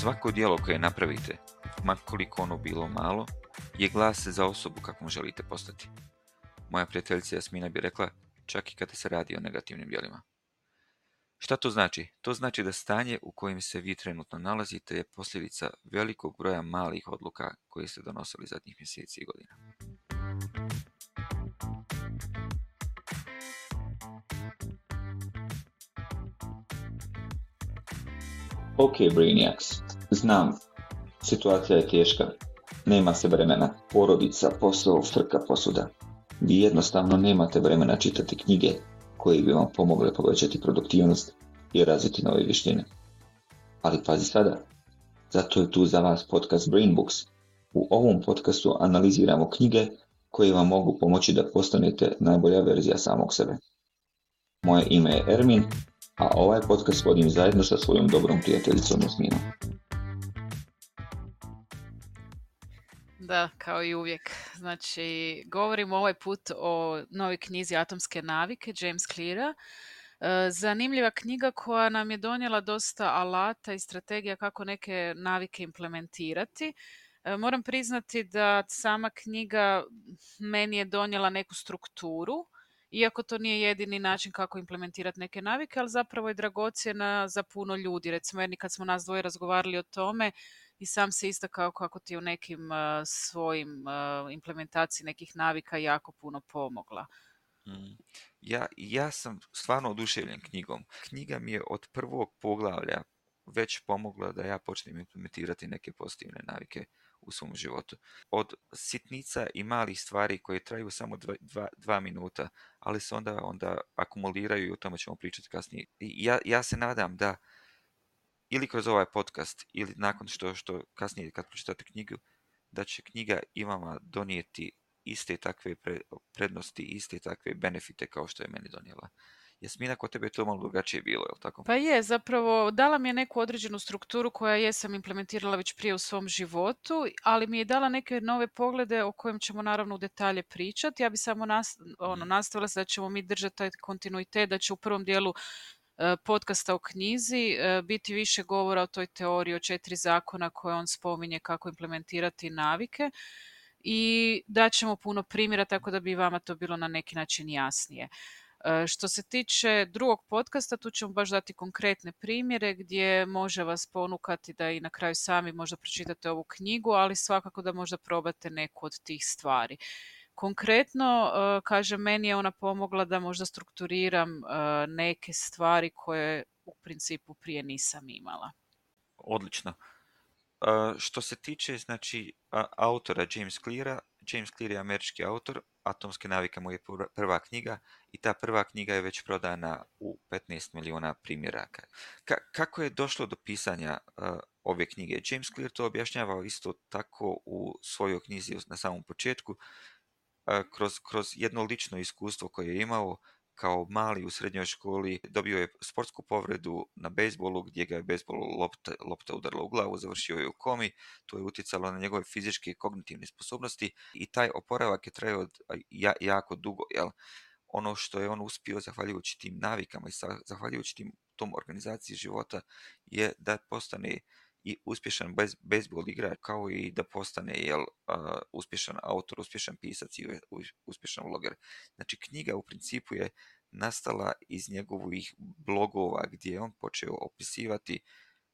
Svako dijelo koje napravite, makoliko ono bilo malo, je glas za osobu kakvom želite postati. Moja prijateljica Jasmina bi rekla, čak i kada se radi o negativnim dijelima. Šta to znači? To znači da stanje u kojem se vi trenutno nalazite je posljedica velikog broja malih odluka koje ste donosili zadnjih mjeseci i godina. Ok, Brainiacs, Znam, situacija je teška, nema se vremena, porodica, posao, frka, posuda. Vi jednostavno nemate vremena čitati knjige koje bi vam pomogle povećati produktivnost i razviti nove vještine. Ali pazi sada, zato je tu za vas podcast Brain Books. U ovom podcastu analiziramo knjige koje vam mogu pomoći da postanete najbolja verzija samog sebe. Moje ime je Ermin, a ovaj podcast vodim zajedno sa svojom dobrom prijateljicom Jasminom. da, kao i uvijek. Znači, govorimo ovaj put o novoj knjizi Atomske navike James Cleara. E, zanimljiva knjiga koja nam je donijela dosta alata i strategija kako neke navike implementirati. E, moram priznati da sama knjiga meni je donijela neku strukturu, iako to nije jedini način kako implementirati neke navike, ali zapravo je dragocjena za puno ljudi. Recimo, jedni kad smo nas dvoje razgovarali o tome, i sam se istakao kako ti u nekim eh, svojim eh, implementaciji nekih navika jako puno pomogla. Mm. Ja, ja sam stvarno oduševljen knjigom. Knjiga mi je od prvog poglavlja već pomogla da ja počnem implementirati neke pozitivne navike u svom životu. Od sitnica i malih stvari koje traju samo dva, minuta, ali se onda, onda akumuliraju i o tome ćemo pričati kasnije. Ja, ja se nadam da ili kroz ovaj podcast ili nakon što, što kasnije kad pročitate knjigu, da će knjiga i vama donijeti iste takve prednosti, iste takve benefite kao što je meni donijela. Jasmina, kod tebe je to malo drugačije bilo, je li tako? Pa je, zapravo dala mi je neku određenu strukturu koja je sam implementirala već prije u svom životu, ali mi je dala neke nove poglede o kojem ćemo naravno u detalje pričati. Ja bi samo nas, ono, mhm. nastavila se da ćemo mi držati taj kontinuitet, da će u prvom dijelu E, podcasta o knjizi e, biti više govora o toj teoriji, o četiri zakona koje on spominje kako implementirati navike i daćemo puno primjera tako da bi vama to bilo na neki način jasnije. E, što se tiče drugog podcasta, tu ćemo baš dati konkretne primjere gdje može vas ponukati da i na kraju sami možda pročitate ovu knjigu, ali svakako da možda probate neku od tih stvari. Konkretno, eh, kaže meni je ona pomogla da možda strukturiram eh, neke stvari koje u principu prije nisam imala. Odlično. Eh, što se tiče znači, autora James Cleara, James Clear je američki autor, Atomske navike mu je prva knjiga i ta prva knjiga je već prodana u 15 milijuna primjeraka. kako je došlo do pisanja ove knjige? James Clear to objašnjavao isto tako u svojoj knjizi na samom početku, kroz, kroz jedno lično iskustvo koje je imao kao mali u srednjoj školi dobio je sportsku povredu na bejsbolu gdje ga je bejsbol lopta, lopta u glavu, završio je u komi, to je utjecalo na njegove fizičke i kognitivne sposobnosti i taj oporavak je trajao jako dugo, jel? Ono što je on uspio zahvaljujući tim navikama i zahvaljujući tim, tom organizaciji života je da postane i uspješan bez, igrač kao i da postane jel, uspješan autor, uspješan pisac i uspješan vloger. Znači knjiga u principu je nastala iz njegovih blogova gdje je on počeo opisivati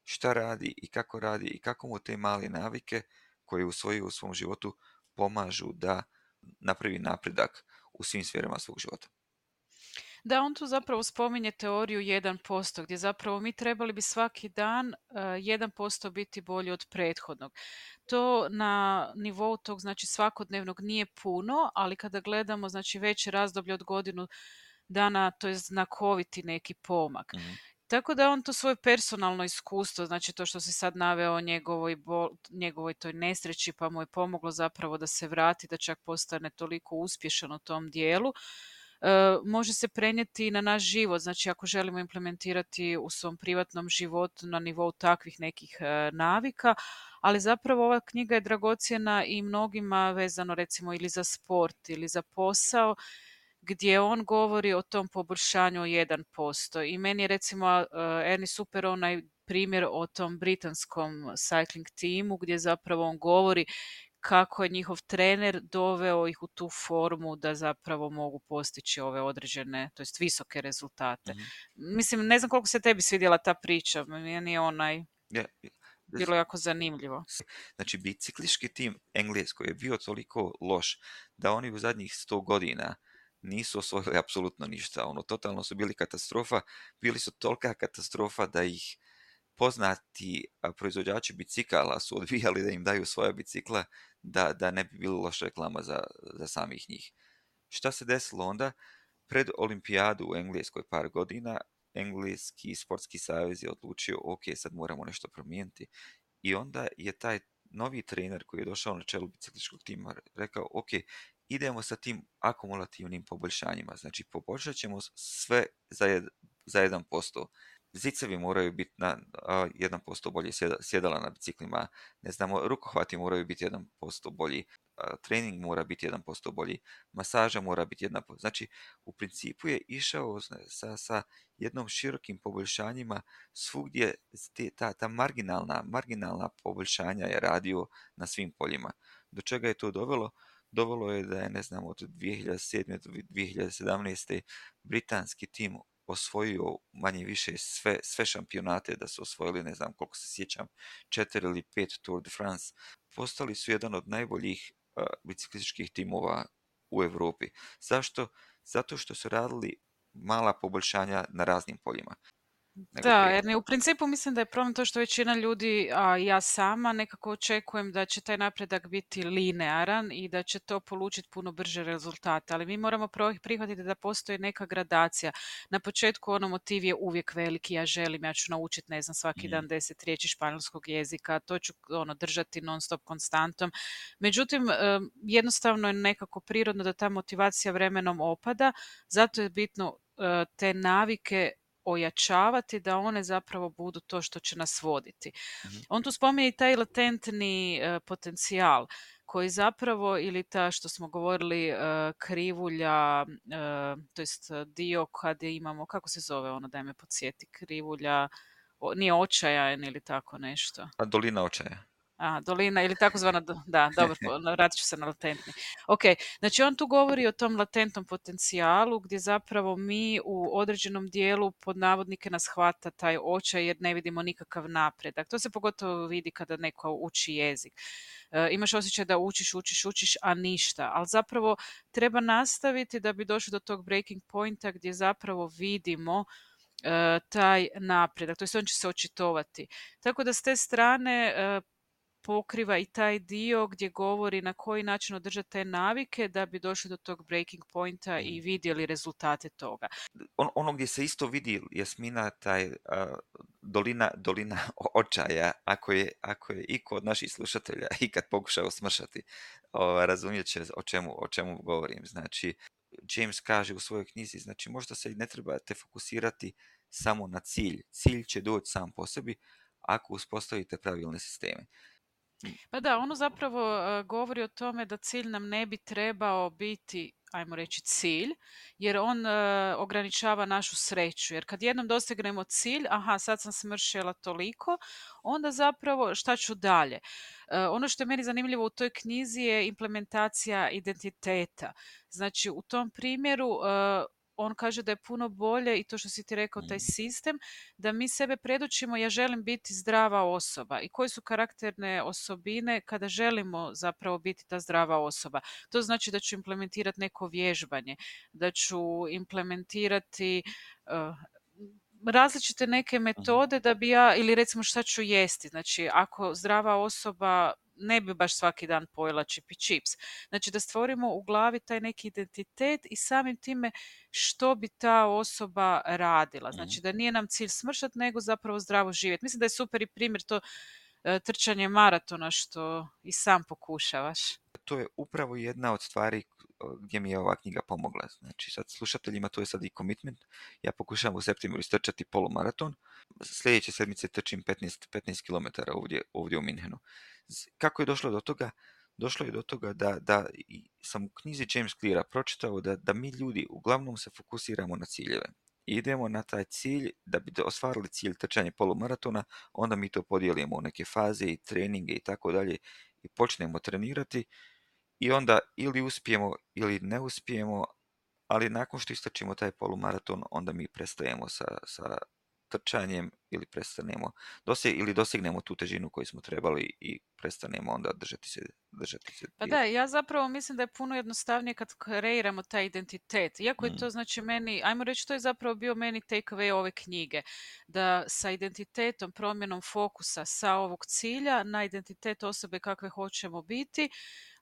šta radi i kako radi i kako mu te male navike koje usvojio u svom životu pomažu da napravi napredak u svim sferama svog života. Da, on tu zapravo spominje teoriju 1%, gdje zapravo mi trebali bi svaki dan 1% eh, biti bolji od prethodnog. To na nivou tog znači svakodnevnog nije puno, ali kada gledamo znači veće razdoblje od godinu dana, to je znakoviti neki pomak. Mhm. Tako da on to svoje personalno iskustvo, znači to što si sad naveo o njegovoj, njegovoj toj nesreći, pa mu je pomoglo zapravo da se vrati, da čak postane toliko uspješan u tom dijelu, E, može se prenijeti i na naš život. Znači ako želimo implementirati u svom privatnom životu na nivou takvih nekih e, navika, ali zapravo ova knjiga je dragocjena i mnogima vezano recimo ili za sport ili za posao gdje on govori o tom poboljšanju 1%. I meni je recimo e, Ernie Super onaj primjer o tom britanskom cycling timu gdje zapravo on govori kako je njihov trener doveo ih u tu formu da zapravo mogu postići ove određene, to jest visoke rezultate. Mhm. Mislim, ne znam koliko se tebi svidjela ta priča, meni je onaj... Yeah. Bilo jako zanimljivo. Znači, bicikliški tim Englesko je bio toliko loš da oni u zadnjih sto godina nisu osvojili apsolutno ništa. Ono, totalno su bili katastrofa. Bili su tolika katastrofa da ih poznati proizvođači bicikala su odvijali da im daju svoja bicikla da, da ne bi bilo loša reklama za, za samih njih. Šta se desilo onda? Pred olimpijadu u Engleskoj par godina Engleski sportski savez je odlučio ok, sad moramo nešto promijeniti. I onda je taj novi trener koji je došao na čelu bicikličkog tima rekao ok, idemo sa tim akumulativnim poboljšanjima. Znači poboljšat ćemo sve za, jed, za zicevi moraju biti na posto 1% bolje sjedala na biciklima, ne znamo, rukohvati moraju biti 1% bolji, trening mora biti 1% bolji, masaža mora biti 1%. Znači, u principu je išao sa, jednom širokim poboljšanjima svugdje ta, ta marginalna, marginalna poboljšanja je radio na svim poljima. Do čega je to dovelo? Dovelo je da je, ne znam, od 2007. do 2017. britanski tim osvojio manje više sve, sve šampionate da su osvojili, ne znam koliko se sjećam, četiri ili pet Tour de France, postali su jedan od najboljih biciklističkih timova u Europi. Zašto? Zato što su radili mala poboljšanja na raznim poljima. Da, jer u principu mislim da je problem to što većina ljudi, a ja sama, nekako očekujem da će taj napredak biti linearan i da će to polučiti puno brže rezultate. Ali mi moramo prihvatiti da postoji neka gradacija. Na početku ono motiv je uvijek veliki, ja želim, ja ću naučiti, ne znam, svaki mm. dan deset riječi španjolskog jezika, to ću ono, držati non stop konstantom. Međutim, jednostavno je nekako prirodno da ta motivacija vremenom opada, zato je bitno e, te navike ojačavati da one zapravo budu to što će nas voditi. Mhm. On tu spominje i taj latentni e, potencijal koji zapravo ili ta što smo govorili e, krivulja, e, to jest dio kad imamo, kako se zove ono, da me podsjeti, krivulja, nije očajan ili tako nešto. A pa, dolina očaja a dolina ili takozvana, da, dobro, vratit ću se na latentni. Ok, znači on tu govori o tom latentnom potencijalu gdje zapravo mi u određenom dijelu pod navodnike nas hvata taj očaj jer ne vidimo nikakav napredak. To se pogotovo vidi kada neko uči jezik. E, imaš osjećaj da učiš, učiš, učiš, a ništa. Ali zapravo treba nastaviti da bi došli do tog breaking pointa gdje zapravo vidimo e, taj napredak, to on će se očitovati. Tako da s te strane e, pokriva i taj dio gdje govori na koji način održati te navike da bi došli do tog breaking pointa i mhm. vidjeli rezultate toga. On, ono gdje se isto vidi Jasmina, taj dolina, dolina očaja, ako je, ako je i kod naših slušatelja i kad pokušao smršati, uh, će o čemu, o čemu govorim. Znači, James kaže u svojoj knjizi, znači možda se i ne trebate fokusirati samo na cilj. Cilj će doći sam po sebi ako uspostavite pravilne sisteme. Pa da, ono zapravo e, govori o tome da cilj nam ne bi trebao biti ajmo reći cilj, jer on e, ograničava našu sreću. Jer kad jednom dosegnemo cilj, aha, sad sam smršila toliko, onda zapravo šta ću dalje? E, ono što je meni zanimljivo u toj knjizi je implementacija identiteta. Znači, u tom primjeru on kaže da je puno bolje i to što si ti rekao, taj mhm. sistem, da mi sebe predučimo ja želim biti zdrava osoba i koje su karakterne osobine kada želimo zapravo biti ta zdrava osoba. To znači da ću implementirati neko vježbanje, da ću implementirati eh, različite neke mhm. metode da bi ja, ili recimo šta ću jesti. Znači, ako zdrava osoba ne bi baš svaki dan pojela čipi čips. Znači da stvorimo u glavi taj neki identitet i samim time što bi ta osoba radila. Mhm. Znači da nije nam cilj smršati nego zapravo zdravo živjeti. Mislim da je super i primjer to e, trčanje maratona što i sam pokušavaš. To je upravo jedna od stvari gdje mi je ova knjiga pomogla. Znači sad slušateljima to je sad i commitment. Ja pokušavam u septembru istrčati polumaraton. Sljedeće sedmice trčim 15, 15 km ovdje, ovdje u Minhenu. Kako je došlo do toga? Došlo je do toga da, da sam u knjizi James Cleara pročitao da, da mi ljudi uglavnom se fokusiramo na ciljeve. idemo na taj cilj, da bi ostvarili cilj trčanje polumaratona, onda mi to podijelimo u neke faze i treninge i tako dalje i počnemo trenirati i onda ili uspijemo ili ne uspijemo, ali nakon što istračimo taj polumaraton, onda mi prestajemo sa, sa trčanjem ili prestanemo ili dosegnemo tu težinu koju smo trebali i prestanemo onda držati se držati se. Pa da, ja zapravo mislim da je puno jednostavnije kad kreiramo taj identitet. Iako je to mm. znači meni, ajmo reći to je zapravo bio meni take away ove knjige da sa identitetom, promjenom fokusa sa ovog cilja na identitet osobe kakve hoćemo biti,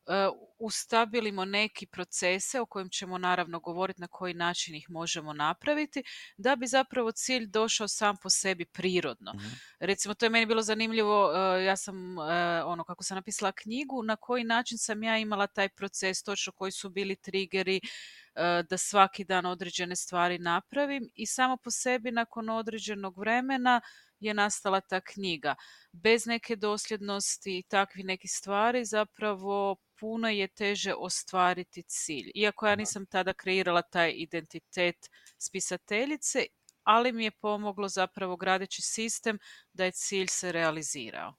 E, ustabilimo neki procese o kojim ćemo naravno govoriti na koji način ih možemo napraviti da bi zapravo cilj došao sam po sebi prirodno. Mhm. Recimo to je meni bilo zanimljivo, e, ja sam e, ono kako sam napisala knjigu, na koji način sam ja imala taj proces, točno koji su bili trigeri da svaki dan određene stvari napravim i samo po sebi nakon određenog vremena je nastala ta knjiga. Bez neke dosljednosti i takvi neki stvari zapravo puno je teže ostvariti cilj. Iako ja nisam tada kreirala taj identitet spisateljice, ali mi je pomoglo zapravo gradeći sistem da je cilj se realizirao.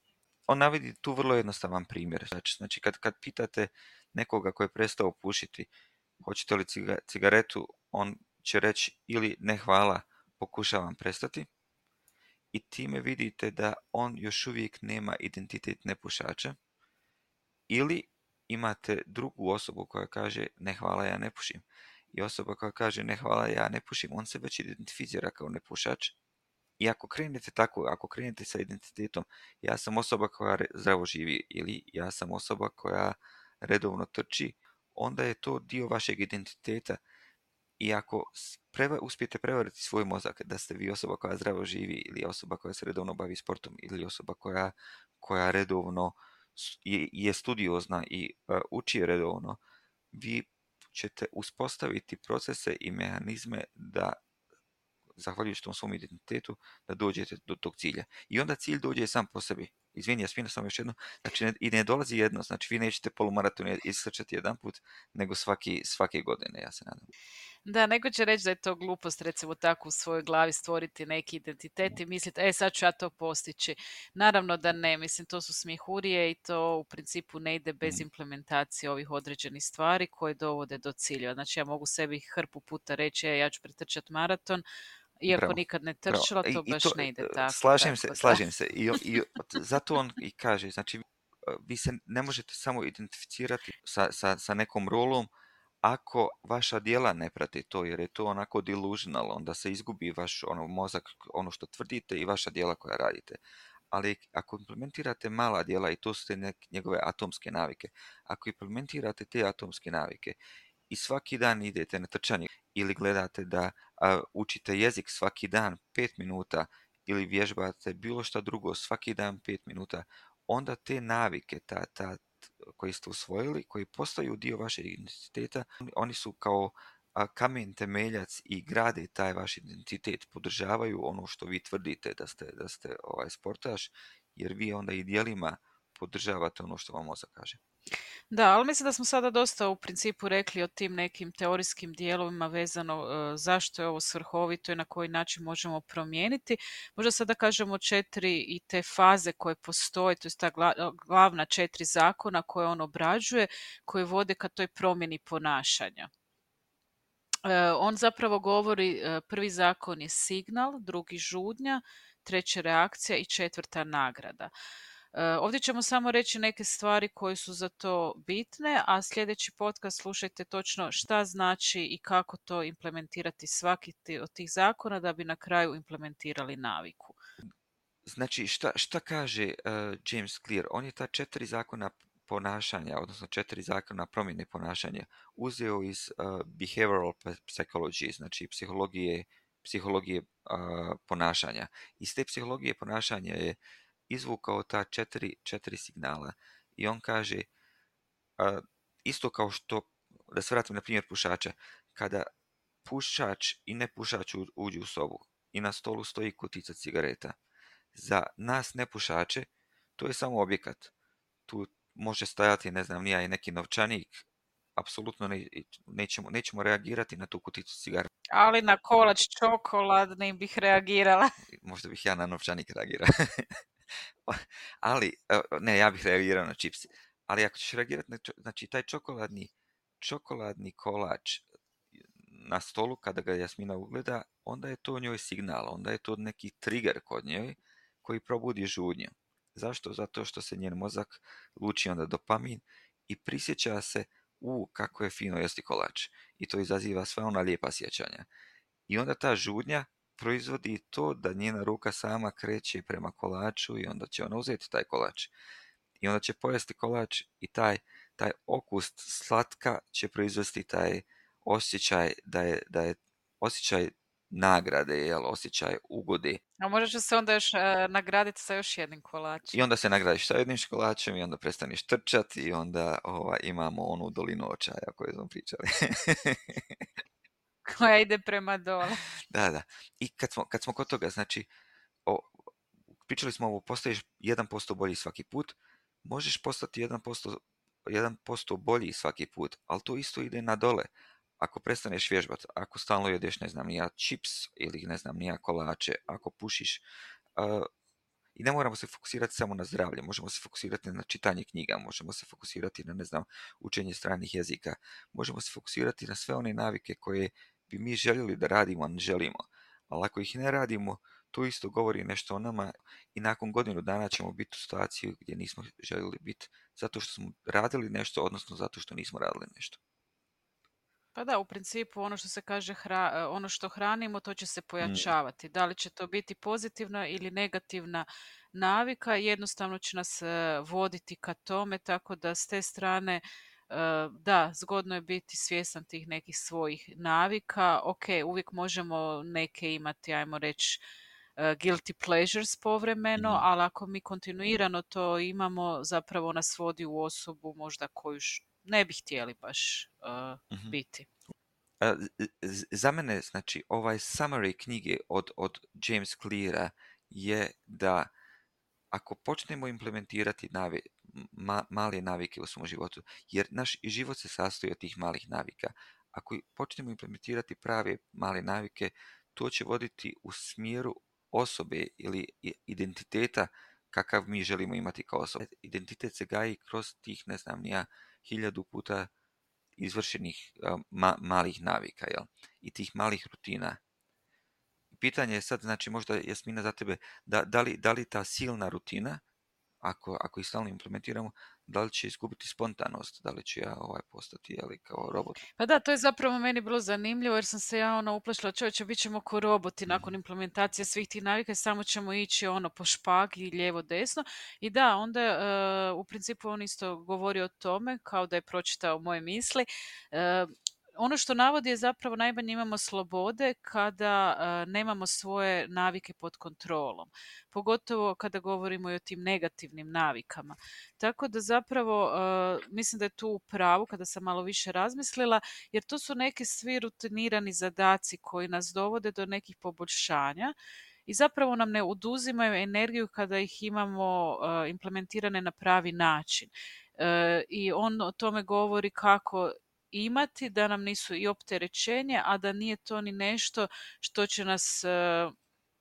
On navidi tu vrlo jednostavan primjer. Znači, znači kad, kad pitate nekoga koji je prestao pušiti hoćete li cigaretu, on će reći ili ne hvala, pokušavam prestati. I time vidite da on još uvijek nema identitet nepušača. Ili imate drugu osobu koja kaže ne hvala ja ne pušim i osoba koja kaže ne hvala ja ne pušim, on se već identificira kao nepušač. I ako krenete tako, ako krenete sa identitetom, ja sam osoba koja zdravo živi ili ja sam osoba koja redovno trči, onda je to dio vašeg identiteta. I ako preva, uspijete prevariti svoj mozak da ste vi osoba koja zdravo živi ili osoba koja se redovno bavi sportom ili osoba koja, koja redovno je, studiozna i e, uči redovno, vi ćete uspostaviti procese i mehanizme da zahvaljujući tom svom identitetu, da dođete do tog cilja. I onda cilj dođe sam po sebi. Izvini, Jasmina, samo još jedno. Znači, ne, i ne dolazi jedno. Znači, vi nećete polumaraton isrčati jedan put, nego svaki, svake godine, ja se nadam. Da, neko će reći da je to glupost, recimo tako u svojoj glavi stvoriti neki identitet i misliti, e sad ću ja to postići. Naravno da ne, mislim to su smihurije i to u principu ne ide bez mm. implementacije ovih određenih stvari koje dovode do cilja. Znači ja mogu sebi hrpu puta reći, e, ja ću pretrčati maraton, iako nikad ne trčala, to baš ne ide e, tako. Slažem se, slažem se. I, zato on i kaže, znači vi se ne možete samo identificirati sa, sa, sa nekom rolom, ako vaša djela ne prate to, jer je to onako delusional, onda se izgubi vaš ono, mozak, ono što tvrdite i vaša djela koja radite. Ali ako implementirate mala djela i to su te njegove atomske navike, ako implementirate te atomske navike i svaki dan idete na trčanje ili gledate da učite jezik svaki dan 5 minuta ili vježbate bilo šta drugo svaki dan 5 minuta, onda te navike, ta, ta, koji ste usvojili, koji postaju dio vašeg identiteta, oni su kao kamen temeljac i grade taj vaš identitet, podržavaju ono što vi tvrdite da ste, da ste ovaj sportaš, jer vi onda i dijelima podržavate ono što vam mozak kaže. Da, ali mislim da smo sada dosta u principu rekli o tim nekim teorijskim dijelovima vezano e, zašto je ovo svrhovito i na koji način možemo promijeniti. Možda sada kažemo četiri i te faze koje postoje, to je ta e, glavna četiri zakona koje on obrađuje, koje vode ka toj promjeni ponašanja. E, on zapravo govori, prvi zakon je signal, drugi žudnja, treća reakcija i četvrta nagrada. E, ovdje ćemo samo reći neke stvari koje su za to bitne, a sljedeći podcast slušajte točno šta znači i kako to implementirati svaki od tih zakona da bi na kraju implementirali naviku. Znači, šta, šta kaže e, James Clear? On je ta četiri zakona ponašanja, odnosno četiri zakona promjene ponašanja, uzeo iz e, behavioral psychology, znači psihologije, psihologije ponašanja. Iz te psihologije ponašanja je izvukao ta četiri, četiri signala i on kaže isto kao što da se vratim na primjer pušača kada pušač i nepušač uđu u sobu i na stolu stoji kutica cigareta za nas nepušače to je samo objekat tu može stajati ne znam nija i neki novčanik apsolutno ne, nećemo, nećemo reagirati na tu kuticu cigara. Ali na kolač čokoladni bih reagirala. Možda bih ja na novčanik reagirala. ali, e, ne, ja bih reagirao na čipsi, Ali ako ćeš reagirati na, znači taj čokoladni, čokoladni kolač na stolu kada ga Jasmina ugleda, onda je to njoj signal, onda je to neki trigger kod njoj koji probudi žudnju. Zašto? Zato što se njen mozak luči onda dopamin i prisjeća se u kako je fino jesti kolač. I to izaziva sva ona lijepa sjećanja. I onda ta žudnja proizvodi to da njena ruka sama kreće prema kolaču i onda će ona uzeti taj kolač. I onda će pojesti kolač i taj, taj okus slatka će proizvesti taj osjećaj da je, da je osjećaj nagrade, jel, osjećaj ugodi. A možda će se onda još e, nagraditi sa još jednim kolačem. I onda se nagradiš sa jednim kolačem i onda prestaneš trčati i onda ova, imamo onu dolinu očaja koju smo pričali. Koja ide prema dole. Da, da. I kad smo, kad smo kod toga, znači, o, pričali smo ovo, postaješ 1% bolji svaki put, možeš postati 1%, 1% bolji svaki put, ali to isto ide na dole. Ako prestaneš vježbati, ako stalno jedeš, ne znam, nija čips ili ne znam, nija kolače, ako pušiš, i ne moramo se fokusirati samo na zdravlje, možemo se fokusirati na čitanje knjiga, možemo se fokusirati na, ne znam, učenje stranih jezika, možemo se fokusirati na sve one navike koje bi mi željeli da radimo, a ne želimo. Ali ako ih ne radimo, to isto govori nešto o nama i nakon godinu dana ćemo biti u situaciji gdje nismo željeli biti zato što smo radili nešto, odnosno zato što nismo radili nešto. Pa da, u principu ono što se kaže, e, ono što hranimo, to će se mm. pojačavati. Da li će to biti pozitivna ili negativna navika, jednostavno će nas e, voditi ka tome, tako da s te strane Eh, da, zgodno je biti svjestan tih nekih svojih navika. Ok, uvijek možemo neke imati, ajmo reći, eh, guilty pleasures povremeno, mhm. ali ako mi kontinuirano to imamo, zapravo nas vodi u osobu možda koju ne bi htjeli baš eh, mhm. biti. Za mene, znači, ovaj summary knjige od, od James Cleara je da ako počnemo implementirati navi, male navike u svom životu, jer naš život se sastoji od tih malih navika. Ako počnemo implementirati prave male navike, to će voditi u smjeru osobe ili identiteta kakav mi želimo imati kao osoba. Identitet se gaji kroz tih, ne znam, ja, hiljadu puta izvršenih e, malih navika jel? i tih malih rutina. Pitanje je sad, znači možda Jasmina za tebe, da, da li ta silna rutina ako, ako ih stalno implementiramo, da li će izgubiti spontanost, da li će ja ovaj postati ali kao robot. Pa da, to je zapravo meni bilo zanimljivo jer sam se ja ono uplašila, čovječe, bit ćemo ko roboti mhm. nakon implementacije svih tih navika samo ćemo ići ono po špag i lijevo desno. I da, onda eh, u principu on isto govori o tome, kao da je pročitao moje misli, eh, ono što navodi je zapravo najmanje imamo slobode kada eh, nemamo svoje navike pod kontrolom. Pogotovo kada govorimo i o tim negativnim navikama. Tako da zapravo eh, mislim da je tu u pravu kada sam malo više razmislila jer to su neki svi rutinirani zadaci koji nas dovode do nekih poboljšanja i zapravo nam ne oduzimaju energiju kada ih imamo eh, implementirane na pravi način. I on o tome govori kako imati, da nam nisu i opterećenje, a da nije to ni nešto što će nas e,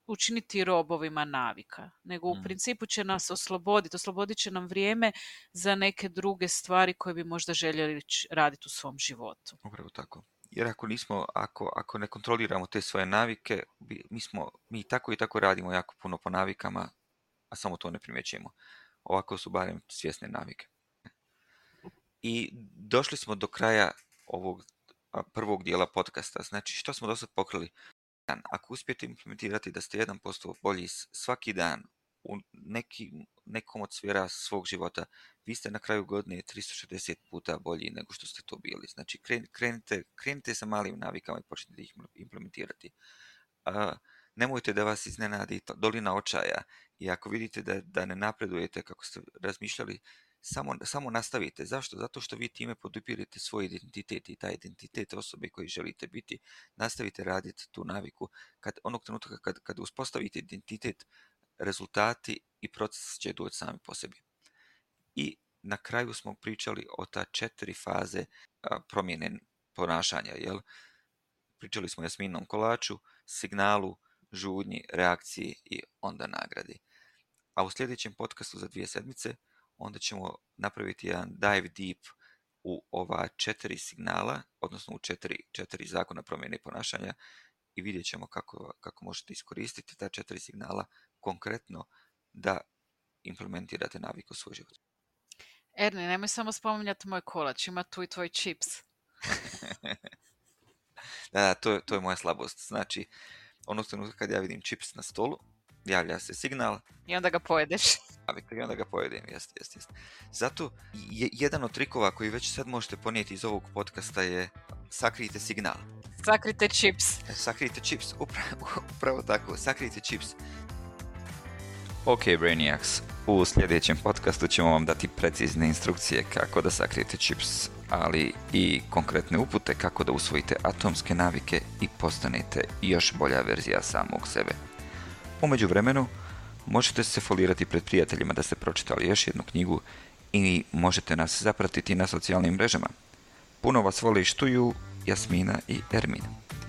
učiniti robovima navika, nego u mm. principu će nas osloboditi, oslobodit će nam vrijeme za neke druge stvari koje bi možda željeli raditi u svom životu. Upravo tako. Jer ako nismo, ako, ako ne kontroliramo te svoje navike, mi, smo, mi tako i tako radimo jako puno po navikama, a samo to ne primjećujemo. Ovako su barem svjesne navike. I došli smo do kraja ovog prvog dijela podcasta. Znači, što smo do sad pokrili? Ako uspijete implementirati da ste 1% bolji svaki dan u nekom od sfera svog života, vi ste na kraju godine 360 puta bolji nego što ste to bili. Znači, krenite, krenite sa malim navikama i počnite ih implementirati. nemojte da vas iznenadi dolina očaja i ako vidite da, da ne napredujete kako ste razmišljali, samo, samo nastavite. Zašto? Zato što vi time podupirite svoj identitet i taj identitet osobe koji želite biti. Nastavite raditi tu naviku. Kad, onog trenutka kad, kad uspostavite identitet, rezultati i proces će doći sami po sebi. I na kraju smo pričali o ta četiri faze promjene ponašanja. Jel? Pričali smo o jasminnom kolaču, signalu, žudnji, reakciji i onda nagradi. A u sljedećem podcastu za dvije sedmice onda ćemo napraviti jedan dive deep u ova četiri signala, odnosno u četiri, četiri zakona promjene ponašanja i vidjet ćemo kako, kako možete iskoristiti ta četiri signala konkretno da implementirate navik u svoj život. Erni, nemoj samo spominjati moj kolač, ima tu i tvoj čips. da, to, to, je moja slabost. Znači, onog trenutka kad ja vidim čips na stolu, javlja se signal. I onda ga pojedeš navikli i onda ga pojedem, jest, jest, Zato je, jedan od trikova koji već sad možete ponijeti iz ovog podcasta je sakrijte signal. Sakrijte chips. E, sakrijte chips, upravo, upravo tako, sakrijte chips. Ok, Brainiacs, u sljedećem podcastu ćemo vam dati precizne instrukcije kako da sakrijete chips, ali i konkretne upute kako da usvojite atomske navike i postanete još bolja verzija samog sebe. Umeđu vremenu, Možete se folirati pred prijateljima da ste pročitali još jednu knjigu i možete nas zapratiti na socijalnim mrežama. Puno vas voli štuju Jasmina i Ermin.